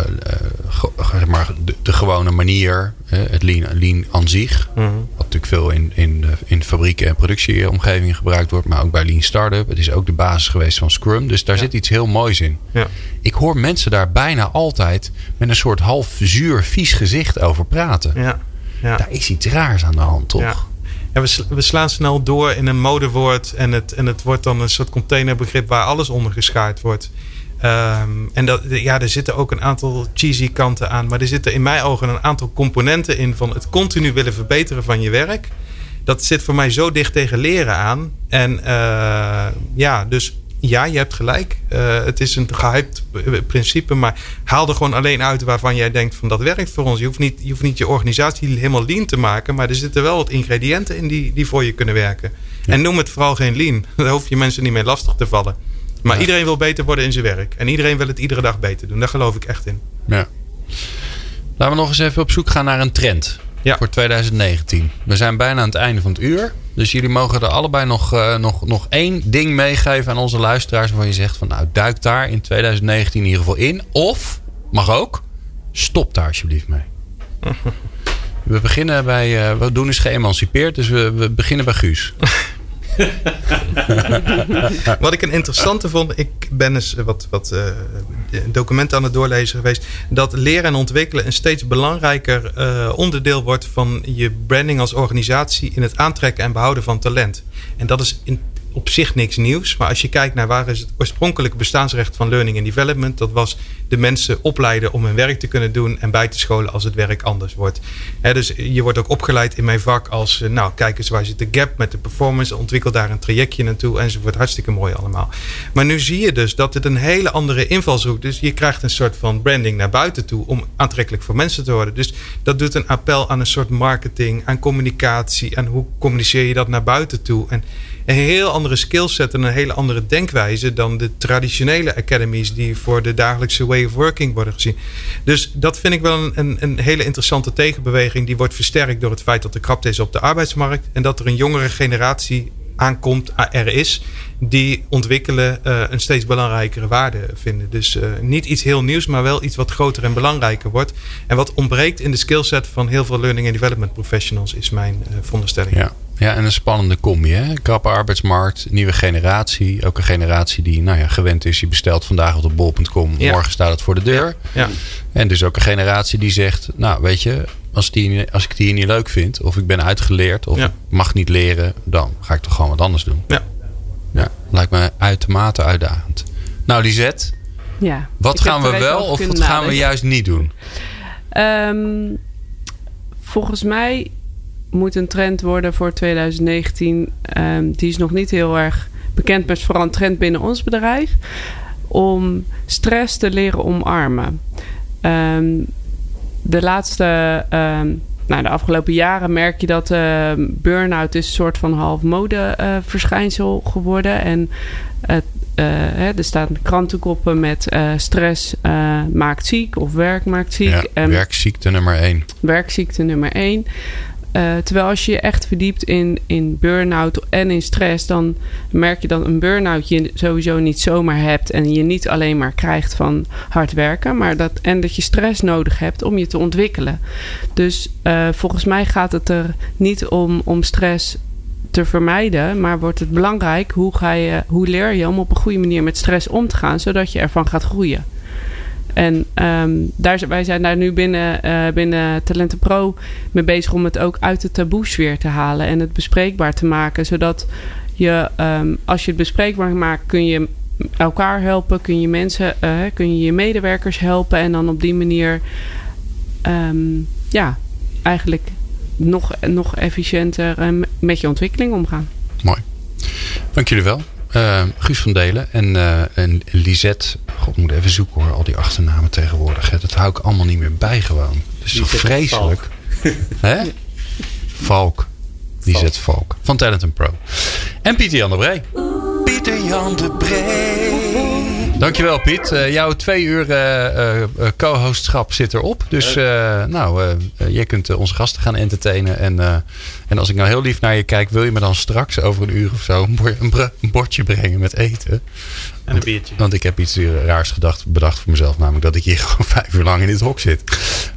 zeg maar de, de, gewone manier, het lean, lean aan zich. Mhm. Wat natuurlijk veel in, in, in fabrieken en productieomgevingen gebruikt wordt. Maar ook bij lean startup. Het is ook de basis geweest van Scrum. Dus daar zit iets heel moois in. Ja. Ik hoor mensen daar bijna altijd met een soort half zuur, vies gezicht over praten. Ja. Ja. Daar is iets raars aan de hand, toch? Ja, we, slaan snel door in een modewoord en het, en het wordt dan een soort containerbegrip waar alles onder geschaard wordt. Ehm, en dat, ja, er zitten ook een aantal cheesy kanten aan, maar er zitten in mijn ogen een aantal componenten in van het continu willen verbeteren van je werk. Dat zit voor mij zo dicht tegen leren aan. En uh, ja, dus ja, je hebt gelijk. Uh, het is een gehyped principe, maar haal er gewoon alleen uit waarvan jij denkt van dat werkt voor ons. Je hoeft niet je, hoeft niet je organisatie helemaal lean te maken, maar er zitten wel wat ingrediënten in die, die voor je kunnen werken. En noem het vooral geen lean. <laughs> Daar hoef je mensen niet mee lastig te vallen. Maar iedereen wil beter worden in zijn werk. En iedereen wil het iedere dag beter doen. Daar geloof ik echt in. Ja. Laten we nog eens even op zoek gaan naar een trend voor 2019. We zijn bijna aan het einde van het uur. Dus jullie mogen er allebei nog, uh, nog, nog één ding meegeven aan onze luisteraars. Waarvan je zegt van nou duik daar in 2019 in ieder geval in. Of, mag ook, stop daar alsjeblieft mee. <laughs> We beginnen bij, uh, we doen is geëmancipeerd. Dus we, we beginnen bij Guus. <laughs> <laughs> wat ik een interessante vond, ik ben eens wat, wat uh, documenten aan het doorlezen geweest, dat leren en ontwikkelen een steeds belangrijker uh, onderdeel wordt van je branding als organisatie in het aantrekken en behouden van talent. En dat is in op zich niks nieuws. Maar als je kijkt naar waar is het oorspronkelijke bestaansrecht van learning and development, dat was de mensen opleiden om hun werk te kunnen doen en bij te scholen als het werk anders wordt. dus je wordt ook opgeleid in mijn vak als, eh, nou kijk eens waar zit de gap met de performance, ontwikkel daar een trajectje naartoe enzovoort. Hartstikke mooi allemaal. Maar nu zie je dus dat het een hele andere invalshoek is. Dus je krijgt een soort van branding naar buiten toe om aantrekkelijk voor mensen te worden. Dus dat doet een appel aan een soort marketing, aan communicatie en hoe communiceer je dat naar buiten toe. En een heel andere skillset en een hele andere denkwijze dan de traditionele academies die voor de dagelijkse way of working worden gezien. Dus dat vind ik wel een, een, hele interessante tegenbeweging. Die wordt versterkt door het feit dat er krapte is op de arbeidsmarkt en dat er een jongere generatie aankomt, er is, die ontwikkelen uh, een steeds belangrijkere waarde vinden. Dus uh, niet iets heel nieuws, maar wel iets wat groter en belangrijker wordt. En wat ontbreekt in de skillset van heel veel learning and development professionals, is mijn uh. Ja. Ja, en een spannende combi. Hè? Krappe arbeidsmarkt, nieuwe generatie. Ook een generatie die nou ja, gewend is. Je bestelt vandaag op de bol.com, ja. morgen staat het voor de deur. Ja. ja. En dus ook een generatie die zegt, nou weet je, als, die, als ik die hier niet leuk vind, of ik ben uitgeleerd, of Ja. ik mag niet leren, dan ga ik toch gewoon wat anders doen. Ja. Ja, lijkt me uitermate uitdagend. Nou, Lisette, Ja. wat gaan we wel of wat gaan we juist niet doen? Ehm, volgens mij moet een trend worden voor 2019. ehm, die is nog niet heel erg bekend, maar is vooral een trend binnen ons bedrijf. Om stress te leren omarmen. Ehm, de laatste, ehm, nou, de afgelopen jaren merk je dat ehm, burn-out is een soort van half mode eh, verschijnsel geworden. En het, eh, hè, er staan krantenkoppen met eh, stress maakt ziek of werk maakt ziek. Ja, En werkziekte nummer één. werkziekte nummer één. Eh, terwijl als je je echt verdiept in, in burn-out en in stress, dan merk je dat een burn-out je sowieso niet zomaar hebt en je niet alleen maar krijgt van hard werken, maar dat, en dat je stress nodig hebt om je te ontwikkelen. Dus eh, volgens mij gaat het er niet om, om stress te vermijden, maar wordt het belangrijk hoe, ga je, hoe leer je om op een goede manier met stress om te gaan, zodat je ervan gaat groeien. En ehm, daar, wij zijn daar nu binnen, eh, binnen Talenten Pro mee bezig om het ook uit de taboesfeer te halen en het bespreekbaar te maken. Zodat je, ehm, als je het bespreekbaar maakt, kun je elkaar helpen, kun je mensen, eh, kun je je medewerkers helpen en dan op die manier, ehm, ja, eigenlijk nog, nog efficiënter eh, met je ontwikkeling omgaan. Mooi. Dank jullie wel. Eh, Guus van Delen en, eh, en Lisette. God, ik moet even zoeken hoor. Al die achternamen tegenwoordig. hè. Dat hou ik allemaal niet meer bij gewoon. Het is toch vreselijk. <laughs> Hè? Valk. Lisette Valk. Van Talent Pro. En Pieter Jan de Bree. Pieter Jan de Bree. Dankjewel Piet. Eh, jouw twee uur eh, eh, co-hostschap zit erop. Dus nou, jij kunt onze gasten gaan entertainen. En, en als ik nou heel lief naar je kijk, wil je me dan straks over een uur of zo een, bordje brengen met eten? En een biertje. Want ik heb iets raars gedacht, bedacht voor mezelf. Namelijk dat ik hier <laughs> gewoon vijf uur lang in dit hok zit.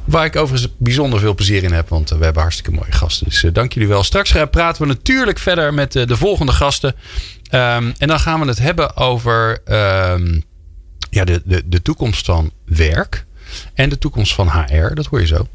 Waar ik overigens bijzonder veel plezier in heb. Want we hebben hartstikke mooie gasten. Dus dank jullie wel. Straks praten we natuurlijk verder met de volgende gasten. Ehm, en dan gaan we het hebben over ehm, ja, de, de, de toekomst van werk. En de toekomst van HR. Dat hoor je zo.